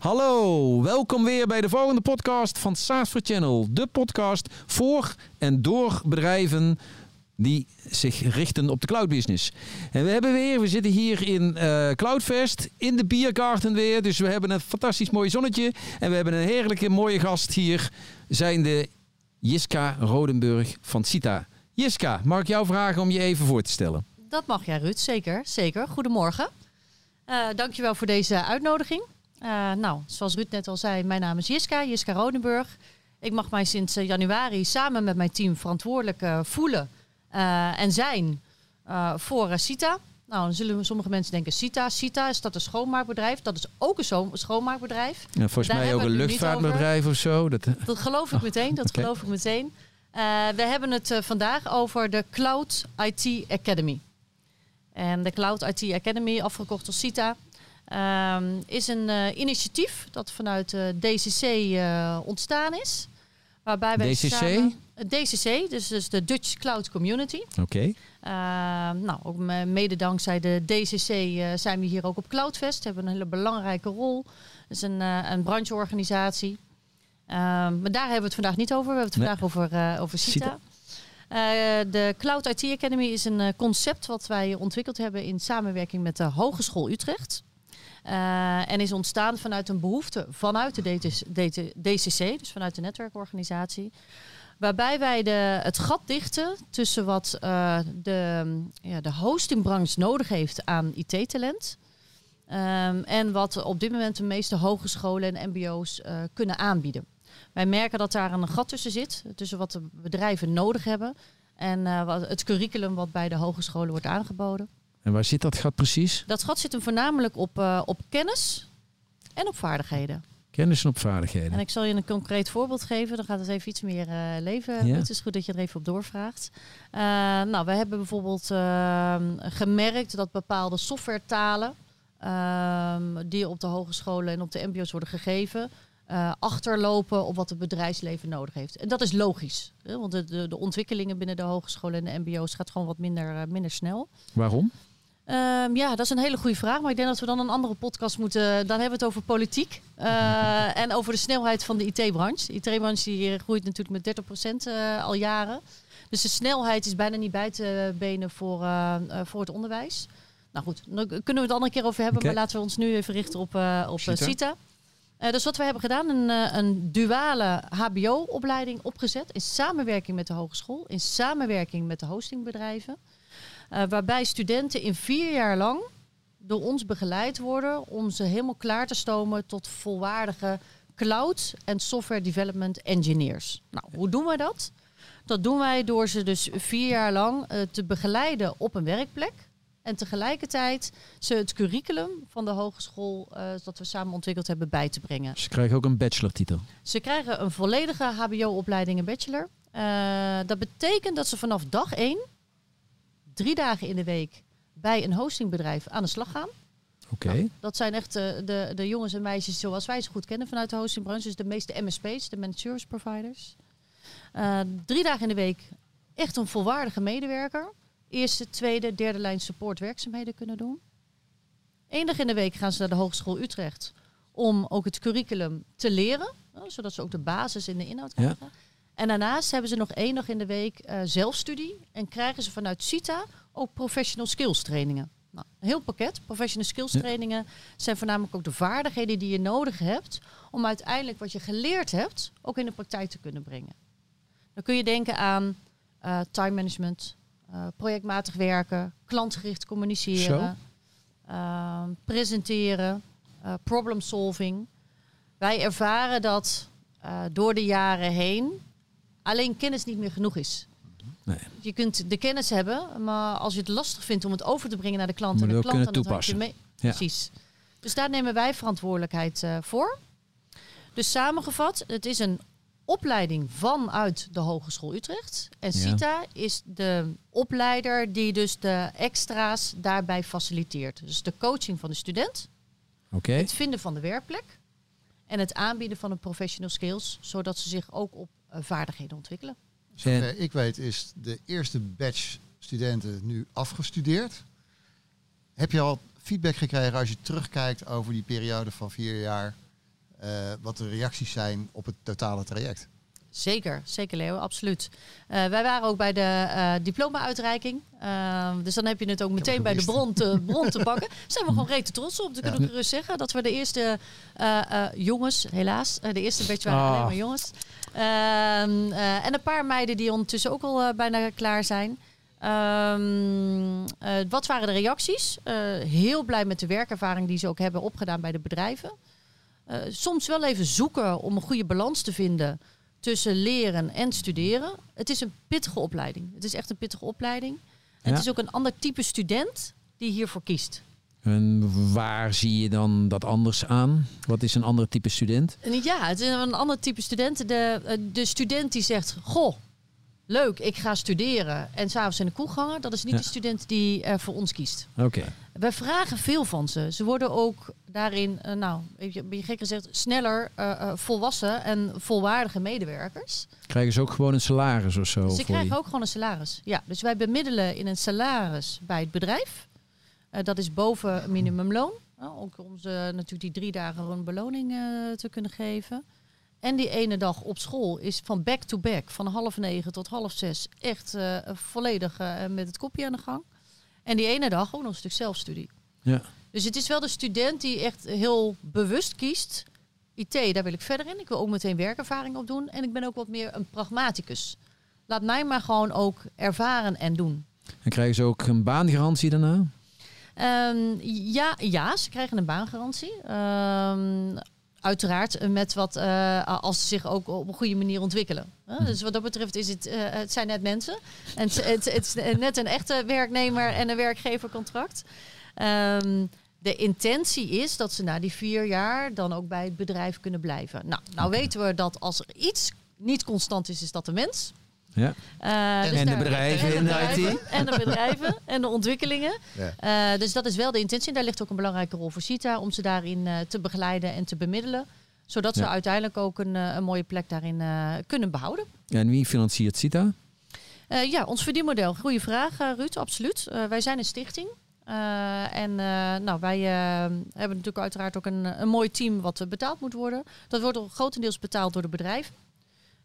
Hallo, welkom weer bij de volgende podcast van SaaS for Channel. De podcast voor en door bedrijven die zich richten op de cloud business. En we hebben weer, we zitten hier in uh, Cloudfest, in de Biergarten weer. Dus we hebben een fantastisch mooi zonnetje. En we hebben een heerlijke mooie gast hier, zijn de Jiska Rodenburg van Cita. Jiska, mag ik jou vragen om je even voor te stellen? Dat mag jij, Ruud. Zeker, zeker. Goedemorgen. Uh, dankjewel voor deze uitnodiging. Uh, nou, zoals Ruud net al zei, mijn naam is Jiska, Jiska Rodenburg. Ik mag mij sinds januari samen met mijn team verantwoordelijk uh, voelen uh, en zijn voor Cita. Nou, dan zullen sommige mensen denken, Cita, Cita, is dat een schoonmaakbedrijf? Dat is ook een schoonmaakbedrijf. Ja, volgens Daar mij ook een luchtvaartbedrijf of zo. Dat, dat geloof ik meteen, dat okay. geloof ik meteen. we hebben het vandaag over de Cloud IT Academy. En de Cloud IT Academy, afgekort als CITA, um, is een uh, initiatief dat vanuit de DCC uh, ontstaan is. Waarbij wij DCC? Samen, DCC, dus, dus de Dutch Cloud Community. Oké. Okay. Uh, nou, ook mede dankzij de DCC zijn we hier ook op Cloudfest. Hebben een hele belangrijke rol. Het is een, een brancheorganisatie. Ehm, maar daar hebben we het vandaag niet over. We hebben het vandaag over, over CITA. CITA. Uh, de Cloud IT Academy is een uh, concept wat wij ontwikkeld hebben in samenwerking met de Hogeschool Utrecht. Uh, en is ontstaan vanuit een behoefte vanuit de DCC, dus vanuit de netwerkorganisatie. Waarbij wij de, het gat dichten tussen wat de, ja, de hostingbranche nodig heeft aan IT-talent. Um, en wat op dit moment de meeste hogescholen en MBO's kunnen aanbieden. Wij merken dat daar een gat tussen zit, tussen wat de bedrijven nodig hebben en wat, het curriculum wat bij de hogescholen wordt aangeboden. En waar zit dat gat precies? Dat gat zit hem voornamelijk op, uh, op kennis en op vaardigheden. Kennis en op vaardigheden. En ik zal je een concreet voorbeeld geven. Dan gaat het even iets meer uh, leven. Ja. Het is goed dat je er even op doorvraagt. Uh, nou, we hebben bijvoorbeeld ehm, gemerkt dat bepaalde softwaretalen... Ehm, die op de hogescholen en op de mbo's worden gegeven uh, achterlopen op wat het bedrijfsleven nodig heeft. En dat is logisch. Hè? Want de, de, de, ontwikkelingen binnen de hogescholen en de mbo's gaat gewoon wat minder, uh, minder snel. Waarom? Um, ja, dat is een hele goede vraag. Maar ik denk dat we dan een andere podcast moeten... Dan hebben we het over politiek. Uh, en over de snelheid van de IT-branche. De IT-branche die groeit natuurlijk met 30% al jaren. Dus de snelheid is bijna niet bij te benen voor, voor het onderwijs. Nou goed, daar kunnen we het andere keer over hebben. Okay. Maar laten we ons nu even richten op, op CITA. CITA. Dus wat we hebben gedaan, een, een duale HBO-opleiding opgezet in samenwerking met de hogeschool, in samenwerking met de hostingbedrijven. Uh, waarbij studenten in vier jaar lang door ons begeleid worden om ze helemaal klaar te stomen tot volwaardige cloud en software development engineers. Nou, hoe doen wij dat? Dat doen wij door ze dus vier jaar lang te begeleiden op een werkplek. En tegelijkertijd ze het curriculum van de hogeschool uh, dat we samen ontwikkeld hebben bij te brengen. Ze krijgen ook een bachelortitel. Ze krijgen een volledige HBO-opleiding en bachelor. Uh, dat betekent dat ze vanaf dag 1, drie dagen in de week, bij een hostingbedrijf aan de slag gaan. Oké. Okay. Nou, dat zijn echt de, de, de, jongens en meisjes zoals wij ze goed kennen vanuit de hostingbranche. Dus de meeste MSP's, de managed service providers. Uh, drie dagen in de week echt een volwaardige medewerker eerste, tweede, derde lijn support werkzaamheden kunnen doen. Eén dag in de week gaan ze naar de Hogeschool Utrecht om ook het curriculum te leren, zodat ze ook de basis in de inhoud krijgen. Ja. En daarnaast hebben ze nog één dag in de week uh, zelfstudie en krijgen ze vanuit CITA ook professional skills trainingen. Nou, een heel pakket. Professional skills trainingen zijn voornamelijk ook de vaardigheden die je nodig hebt om uiteindelijk wat je geleerd hebt ook in de praktijk te kunnen brengen. Dan kun je denken aan uh, time management, uh, projectmatig werken, klantgericht communiceren, uh, presenteren, problem solving. Wij ervaren dat eh, door de jaren heen alleen kennis niet meer genoeg is. Nee. Je kunt de kennis hebben, maar als je het lastig vindt om het over te brengen naar de klant en de klant, dan toepassen. Je mee. Ja. Precies. Dus daar nemen wij verantwoordelijkheid voor. Dus samengevat, het is een opleiding vanuit de Hogeschool Utrecht. En CITA is de opleider die dus de extra's daarbij faciliteert. Dus de coaching van de student, okay. het vinden van de werkplek en het aanbieden van een professional skills, zodat ze zich ook op vaardigheden ontwikkelen. Zover ik weet is de eerste batch studenten nu afgestudeerd. Heb je al feedback gekregen als je terugkijkt over die periode van vier jaar eh, wat de reacties zijn op het totale traject. Zeker, zeker Leo, absoluut. Eh, wij waren ook bij de eh, diploma-uitreiking. Uh, dus dan heb je het ook meteen bij de bron te, bron te pakken. Daar zijn we gewoon rete trots op. Dan kunnen we gerust zeggen dat we de eerste uh, jongens, helaas, de eerste beetje waren Ah. alleen maar jongens. Ehm, en een paar meiden die ondertussen ook al bijna klaar zijn. Um, wat waren de reacties? heel blij met de werkervaring die ze ook hebben opgedaan bij de bedrijven. soms wel even zoeken om een goede balans te vinden tussen leren en studeren. Het is een pittige opleiding. Het is echt een pittige opleiding. En Ja. Het is ook een ander type student die hiervoor kiest. En waar zie je dan dat anders aan? Wat is een ander type student? En ja, het is een ander type student. De, eh, de student die zegt, goh, leuk, ik ga studeren en s'avonds in de kroeg hangen. Dat is niet Ja. de student die er voor ons kiest. Oké. Wij vragen veel van ze. Ze worden ook daarin, eh, nou, een beetje gek gezegd, sneller eh, eh, volwassen en volwaardige medewerkers. Krijgen ze ook gewoon een salaris of zo? Ze krijgen die- ook gewoon een salaris. Ja, dus wij bemiddelen in een salaris bij het bedrijf. Eh, dat is boven minimumloon. Uh, ook om ze natuurlijk die drie dagen een beloning eh, te kunnen geven. En die ene dag op school is van back to back, van half negen tot half zes, echt eh, volledig eh, met het kopje aan de gang. En die ene dag ook nog een stuk zelfstudie. Ja. Dus het is wel de student die echt heel bewust kiest. IT, daar wil ik verder in. Ik wil ook meteen werkervaring op doen. En ik ben ook wat meer een pragmaticus. Laat mij maar gewoon ook ervaren en doen. En krijgen ze ook een baangarantie daarna? Ehm, ja, ja, ze krijgen een baangarantie. Ehm, uiteraard met wat eh, als ze zich ook op een goede manier ontwikkelen. Hè? Dus wat dat betreft is het, eh, het zijn net mensen. En het, het, het is net een echte werknemer en een werkgevercontract. Ehm, de intentie is dat ze na die vier jaar dan ook bij het bedrijf kunnen blijven. Nou, nou weten we dat als er iets niet constant is, is dat de mens. Ja. Uh, en de bedrijven in de IT. En de bedrijven en de ontwikkelingen. Ja. Uh, dus dat is wel de intentie. Daar ligt ook een belangrijke rol voor CITA om ze daarin uh, te begeleiden en te bemiddelen. Zodat ze uiteindelijk ook een, een mooie plek daarin uh, kunnen behouden. En wie financiert CITA? Uh, ja, ons verdienmodel. Goeie vraag, uh, Ruud. Absoluut. Uh, wij zijn een stichting. Uh, en uh, nou, wij uh, hebben natuurlijk uiteraard ook een, een mooi team wat betaald moet worden. Dat wordt grotendeels betaald door bedrijven.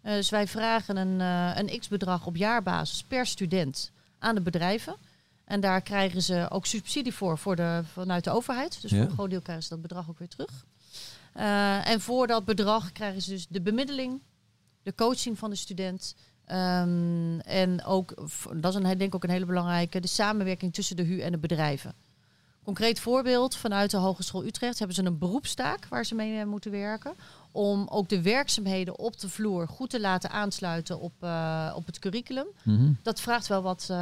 Uh, dus wij vragen een, een x-bedrag op jaarbasis per student aan de bedrijven. En daar krijgen ze ook subsidie voor, voor de, vanuit de overheid. Dus Ja. voor een groot deel krijgen ze dat bedrag ook weer terug. En voor dat bedrag krijgen ze dus de bemiddeling, de coaching van de student. Um, en ook, dat is een, denk ik ook een hele belangrijke, de samenwerking tussen de HU en de bedrijven. Concreet voorbeeld, vanuit de Hogeschool Utrecht hebben ze een beroepstaak waar ze mee eh, moeten werken. Om ook de werkzaamheden op de vloer goed te laten aansluiten op, uh, op het curriculum. Mhm. Dat vraagt wel wat, uh,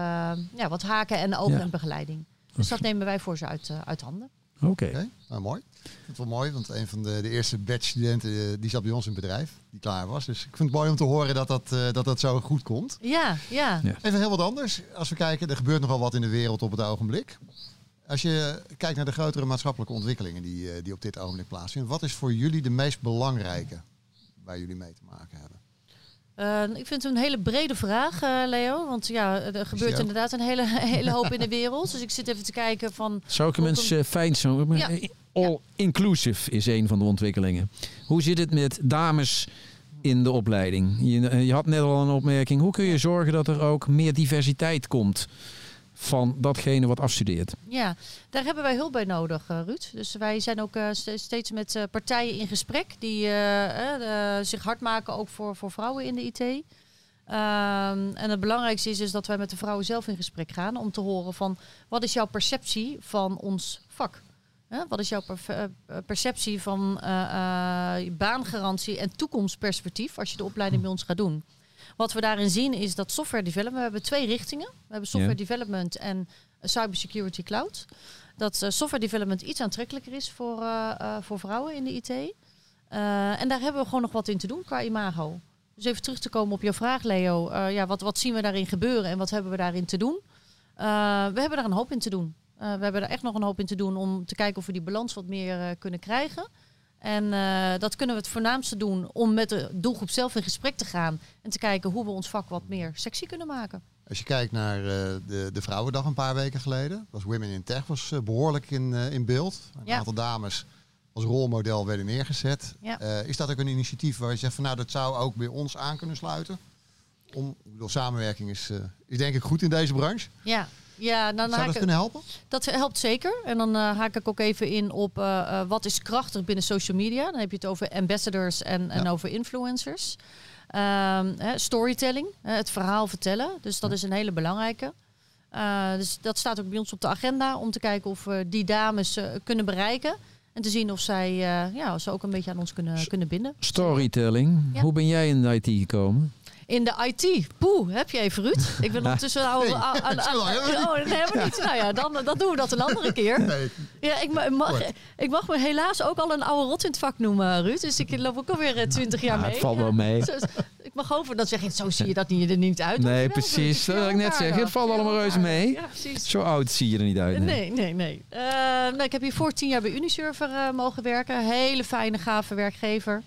ja, wat haken en ogen Ja. en begeleiding. Dus dat nemen wij voor ze uit, uh, uit handen. Oké. Oké, nou, mooi. Ik vind het wel mooi, want een van de, de eerste batch-studenten eh, die zat bij ons in het bedrijf, die klaar was. Dus ik vind het mooi om te horen dat dat, eh, dat, dat zo goed komt. Ja, ja. Ja. Even heel wat anders. Als we kijken, er gebeurt nogal wat in de wereld op het ogenblik. Als je kijkt naar de grotere maatschappelijke ontwikkelingen die, eh, die op dit ogenblik plaatsvinden, wat is voor jullie de meest belangrijke waar jullie mee te maken hebben? Uh, ik vind het een hele brede vraag, uh, Leo. Want ja, er gebeurt inderdaad een hele, hele hoop in de wereld. Dus ik zit even te kijken van... Zou ik hem eens eh, fijn zo... Ja. All inclusive is een van de ontwikkelingen. Hoe zit het met dames in de opleiding? Je, eh, je had net al een opmerking. Hoe kun je zorgen dat er ook meer diversiteit komt van datgene wat afstudeert? Ja, daar hebben wij hulp bij nodig, uh, Ruud. Dus wij zijn ook uh, st steeds met uh, partijen in gesprek die uh, zich hard maken ook voor, voor vrouwen in de IT. Um, en het belangrijkste is, is dat wij met de vrouwen zelf in gesprek gaan om te horen van wat is jouw perceptie van ons vak? Wat is jouw per perceptie van baangarantie en toekomstperspectief als je de opleiding bij ons gaat doen? Wat we daarin zien is dat software development, we hebben twee richtingen. We hebben software development en cybersecurity cloud. Dat uh, software development iets aantrekkelijker is voor, uh, uh, voor vrouwen in de IT. Uh, en daar hebben we gewoon nog wat in te doen qua imago. Dus even terug te komen op jouw vraag, Leo. Uh, ja, wat, wat zien we daarin gebeuren en wat hebben we daarin te doen? Uh, we hebben daar een hoop in te doen. Uh, we hebben er echt nog een hoop in te doen om te kijken of we die balans wat meer uh, kunnen krijgen. En uh, dat kunnen we het voornaamste doen om met de doelgroep zelf in gesprek te gaan. En te kijken hoe we ons vak wat meer sexy kunnen maken. Als je kijkt naar uh, de, de Vrouwendag een paar weken geleden, was Women in Tech was uh, behoorlijk in, in beeld. Een Ja. aantal dames als rolmodel werden neergezet. Ja. Eh, is dat ook een initiatief waar je zegt van nou dat zou ook bij ons aan kunnen sluiten? Om, ik bedoel, samenwerking is, eh, is denk ik goed in deze branche. Ja, ja dan Zou dat ik- kunnen helpen? Dat helpt zeker. En dan eh, haak ik ook even in op eh, wat is krachtig binnen social media. Dan heb je het over ambassadors en, en over influencers. Ehm, storytelling, het verhaal vertellen. Dus dat is een hele belangrijke. Dus dat staat ook bij ons op de agenda om te kijken of we die dames kunnen bereiken. En te zien of zij eh, ja, of ze ook een beetje aan ons kunnen, kunnen binden. Storytelling. Ja. Hoe ben jij in de IT gekomen? In de IT. Poeh, heb je even Ruud? Ik ben ondertussen al Nee, aan, aan, we Oh, nee, helemaal niet. Nou ja, dan, dan doen we dat een andere keer. Nee, Ja, ik ma- mag, ik mag me helaas ook al een oude rot in het vak noemen, Ruud. Dus ik loop ook alweer eh, 20 jaar Ja, mee. het valt wel mee. Ik mag hopen, dan zeg je, zo zie je dat niet, er niet uit. Nee, precies. Dat wil ik net zeggen. Het valt allemaal reuze mee. Ja, precies. Zo oud zie je er niet uit. Nee. Nee, nee, nee. Eh, nou, ik heb hier voor tien jaar bij Unisurfer eh, mogen werken. Hele fijne, gave werkgever.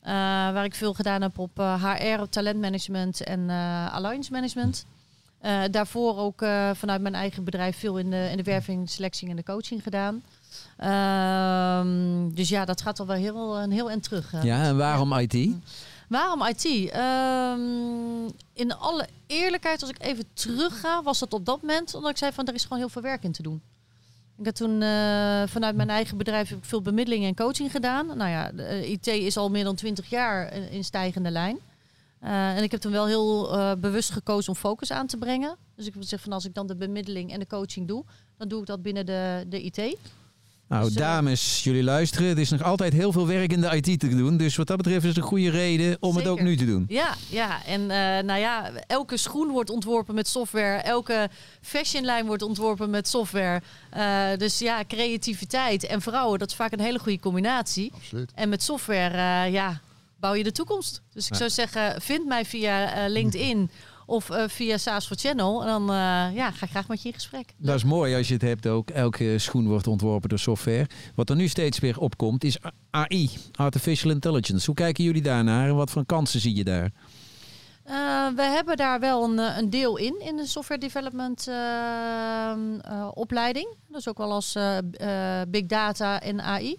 Eh, waar ik veel gedaan heb op HR, op talentmanagement en alliance management. Daarvoor ook vanuit mijn eigen bedrijf veel in de, in de werving, selectie en de coaching gedaan. Ehm, dus ja, dat gaat al wel heel, een heel eind terug. Ja, en waarom IT? Waarom IT? Ehm, in alle eerlijkheid, als ik even terug ga, was dat op dat moment omdat ik zei van er is gewoon heel veel werk in te doen. Ik heb toen eh, vanuit mijn eigen bedrijf heb ik veel bemiddeling en coaching gedaan. Nou ja, de, eh, IT is al meer dan 20 jaar in, in stijgende lijn. Eh, en ik heb toen wel heel eh, bewust gekozen om focus aan te brengen. Dus ik wil zeggen van als ik dan de bemiddeling en de coaching doe, dan doe ik dat binnen de, de IT. Nou, dames, jullie luisteren. Het is nog altijd heel veel werk in de IT te doen. Dus wat dat betreft is het een goede reden om het ook nu te doen. Ja, ja. En eh, nou ja, elke schoen wordt ontworpen met software. Elke fashionlijn wordt ontworpen met software. Eh, dus ja, creativiteit en vrouwen, dat is vaak een hele goede combinatie. absoluut. En met software, eh, ja, bouw je de toekomst. Dus ik Ja. zou zeggen, vind mij via eh, LinkedIn of eh, via SaaS for Channel. En dan eh, ja, ga ik graag met je in gesprek. Dat is mooi als je het hebt ook. Elke schoen wordt ontworpen door software. Wat er nu steeds weer opkomt is AI, Artificial Intelligence. Hoe kijken jullie daarnaar en wat voor kansen zie je daar? Eh, we hebben daar wel een, een deel in, in de software development eh, opleiding. Dus ook wel als big data en AI.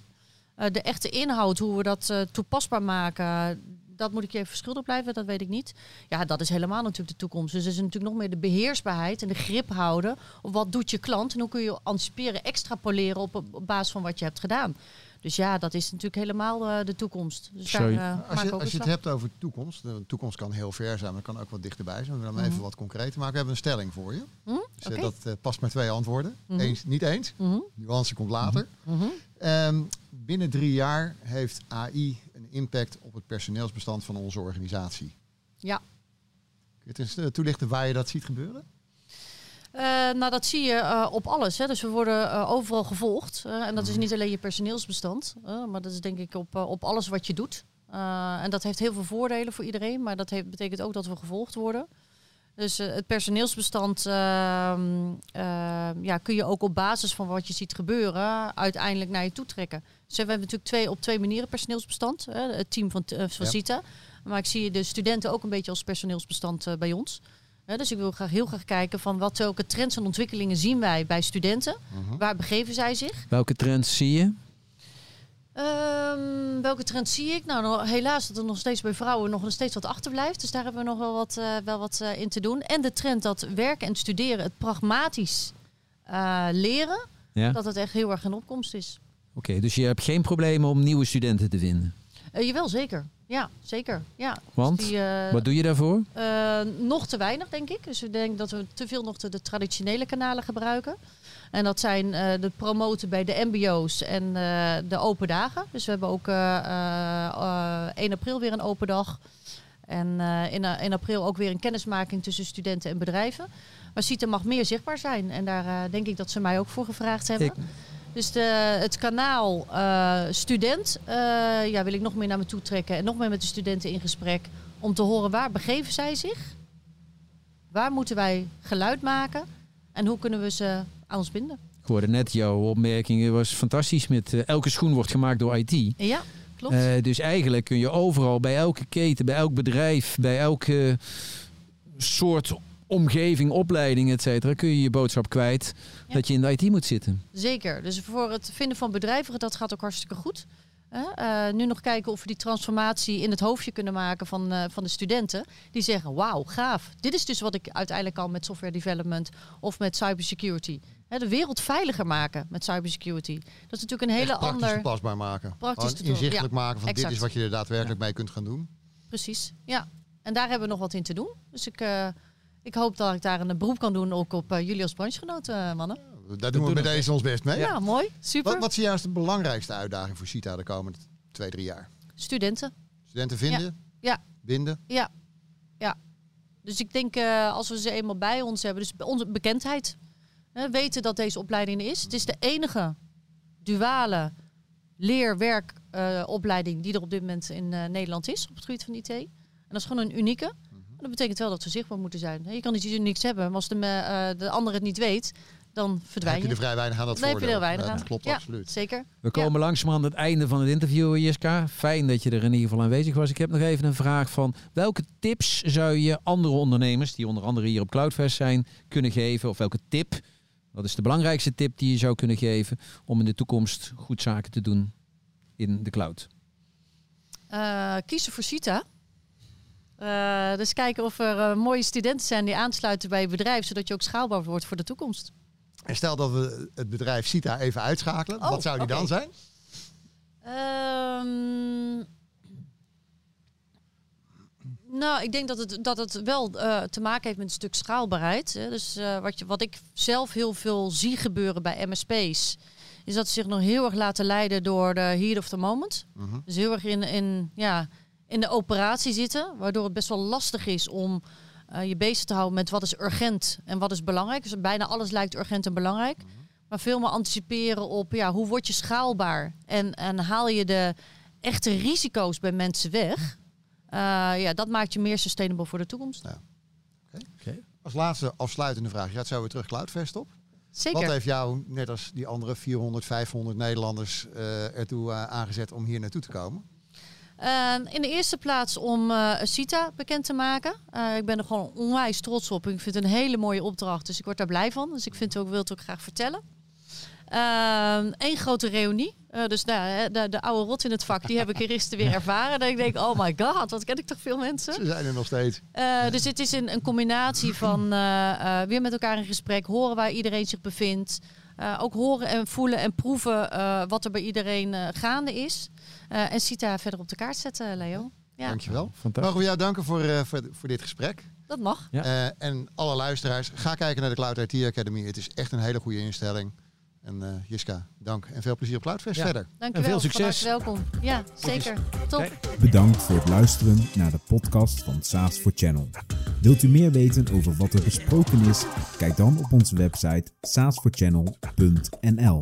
De echte inhoud, hoe we dat toepasbaar maken, dat moet ik je even verschuldigd blijven, dat weet ik niet. Ja, dat is helemaal natuurlijk de toekomst. Dus er is natuurlijk nog meer de beheersbaarheid en de grip houden. Op wat doet je klant en hoe kun je anticiperen, extrapoleren op, op basis van wat je hebt gedaan. Dus ja, dat is natuurlijk helemaal eh, de toekomst. Dus daar, eh, Als je, als je het hebt over toekomst, de toekomst kan heel ver zijn, maar kan ook wat dichterbij zijn. We hem Mhm. even wat concreter maken. We hebben een stelling voor je. Hm? Dus, eh, dat past maar twee antwoorden. Mhm. Eens, niet eens. Mhm, Nuance komt later. mhm. Ehm, binnen drie jaar heeft AI een impact op het personeelsbestand van onze organisatie. Ja. Kun je het eens eh, toelichten waar je dat ziet gebeuren? Eh, nou, dat zie je eh, op alles. Hè. Dus we worden overal gevolgd. En dat is niet alleen je personeelsbestand, maar dat is denk ik op, op alles wat je doet. En dat heeft heel veel voordelen voor iedereen, maar dat heeft, betekent ook dat we gevolgd worden. Dus het personeelsbestand ehm, ja, kun je ook op basis van wat je ziet gebeuren uiteindelijk naar je toe trekken. Dus we hebben natuurlijk twee, op twee manieren personeelsbestand. Hè. Het team van, eh, van Ja. CITA. Maar ik zie de studenten ook een beetje als personeelsbestand eh, bij ons. Hè, dus ik wil graag heel graag kijken van wat welke trends en ontwikkelingen zien wij bij studenten. Mhm. Waar begeven zij zich? Welke trends zie je? Ehm, welke trends zie ik? Nou, helaas dat er nog steeds bij vrouwen nog steeds wat achterblijft. Dus daar hebben we nog wel wat, eh, wel wat eh, in te doen. En de trend dat werken en studeren, het pragmatisch eh, leren, Ja? dat het echt heel erg in opkomst is. Oké, dus je hebt geen problemen om nieuwe studenten te vinden. Eh, jawel, zeker. Ja, zeker. Ja. Want? Dus die, eh, Wat doe je daarvoor? Eh, nog te weinig, denk ik. Dus ik denk dat we te veel nog de, de traditionele kanalen gebruiken. En dat zijn de promoten bij de MBO's en de open dagen. Dus we hebben ook eh, eh, eh, 1 april weer een open dag. En in, in april ook weer een kennismaking tussen studenten en bedrijven. Maar CITE mag meer zichtbaar zijn. En daar denk ik dat ze mij ook voor gevraagd hebben. Ik- Dus de, het kanaal eh, student eh, ja, wil ik nog meer naar me toe trekken. En nog meer met de studenten in gesprek. Om te horen waar begeven zij zich? Waar moeten wij geluid maken? En hoe kunnen we ze aan ons binden? Ik hoorde net jouw opmerking, was fantastisch met eh, elke schoen wordt gemaakt door IT. Ja, klopt. Dus eigenlijk kun je overal, bij elke keten, bij elk bedrijf, bij elke soort omgeving, opleiding, et cetera, kun je je boodschap kwijt Ja. dat je in de IT moet zitten. Zeker. Dus voor het vinden van bedrijven, dat gaat ook hartstikke goed. Hè? Eh, nu nog kijken of we die transformatie in het hoofdje kunnen maken van, eh, van de studenten. Die zeggen, wauw, gaaf. Dit is dus wat ik uiteindelijk al met software development of met cybersecurity. Hè, de wereld veiliger maken met cybersecurity. Dat is natuurlijk een hele praktisch ander... toepasbaar maken. Praktisch Gewoon toepasbaar, inzichtelijk maken van dit is wat je er daadwerkelijk mee kunt gaan doen. Precies, ja. En daar hebben we nog wat in te doen. Dus ik, eh, ik hoop dat ik daar een beroep kan doen, ook op eh, jullie als branchegenoten, eh, mannen. Daar doen we doen met deze ons best mee. Ja, mooi. Super. Wat, wat jij als de belangrijkste uitdaging voor CITA de komende twee, drie jaar? Studenten. Studenten vinden? Ja. Binden? Ja, ja. Dus ik denk eh, als we ze eenmaal bij ons hebben, dus onze bekendheid. Hè, weten dat deze opleiding er is. Het is de enige duale leerwerkopleiding die er op dit moment in eh, Nederland is op het gebied van IT. En dat is gewoon een unieke. Dat betekent wel dat we zichtbaar moeten zijn. Je kan iets unieks hebben, maar als de, eh, de ander het niet weet, dan Dan verdwijn heb je er vrij weinig aan dat Dan heb je er voordeel. weinig aan. Dat klopt Ja. absoluut. Zeker. We komen langzamerhand aan het einde van het interview, Jiska. Fijn dat je er in ieder geval aanwezig was. Ik heb nog even een vraag van welke tips zou je andere ondernemers, die onder andere hier op Cloudfest zijn, kunnen geven? Of welke tip, wat is de belangrijkste tip die je zou kunnen geven om in de toekomst goed zaken te doen in de cloud? Eh, kiezen voor CITA. Eh, dus kijken of er eh, mooie studenten zijn die aansluiten bij je bedrijf, zodat je ook schaalbaar wordt voor de toekomst. En stel dat we het bedrijf CITA even uitschakelen. Oh, wat zou die dan zijn? Ehm, nou, ik denk dat het, dat het wel eh, te maken heeft met een stuk schaalbaarheid. Hè. Dus wat, je, wat ik zelf heel veel zie gebeuren bij MSP's, is dat ze zich nog heel erg laten leiden door de heat of the moment. Mhm. Dus heel erg in, in, ja, in de operatie zitten, waardoor het best wel lastig is om eh, je bezig te houden met wat is urgent en wat is belangrijk. Dus bijna alles lijkt urgent en belangrijk. Maar veel meer anticiperen op ja, hoe word je schaalbaar en, en haal je de echte risico's bij mensen weg. Eh, ja, dat maakt je meer sustainable voor de toekomst. Als laatste afsluitende vraag. Gaat zo weer terug Cloudfest op. Zeker. Wat heeft jou, net als die andere 400, 500 Nederlanders, eh, ertoe aangezet om hier naartoe te komen? Eh, in de eerste plaats om eh CITA bekend te maken. Eh, ik ben er gewoon onwijs trots op. Ik vind het een hele mooie opdracht, dus ik word daar blij van. Dus ik vind het ook, wil het ook graag vertellen. Eén grote reunie. Eh, dus nou, de, de oude rot in het vak, die heb ik gisteren weer ervaren. Dat ik denk, oh my god, wat ken ik toch veel mensen. Ze zijn er nog steeds. Dus het is een, een combinatie van weer met elkaar in gesprek, horen waar iedereen zich bevindt. Eh, ook horen en voelen en proeven eh, wat er bij iedereen eh, gaande is. Eh, en CITA verder op de kaart zetten, Leo. Ja, Dankjewel. Fantastisch. Mogen we jou danken voor, eh, voor, voor dit gesprek. dat mag. Ja. Eh, en alle luisteraars, ga kijken naar de Cloud IT Academy. Het is echt een hele goede instelling. En eh Jiska, dank en veel plezier op Cloudfest Ja. verder. Dankjewel. veel succes. Welkom. Ja, zeker. Top. Bedankt voor het luisteren naar de podcast van SaaS for Channel. Wilt u meer weten over wat er besproken is? Kijk dan op onze website saasforchannel.nl.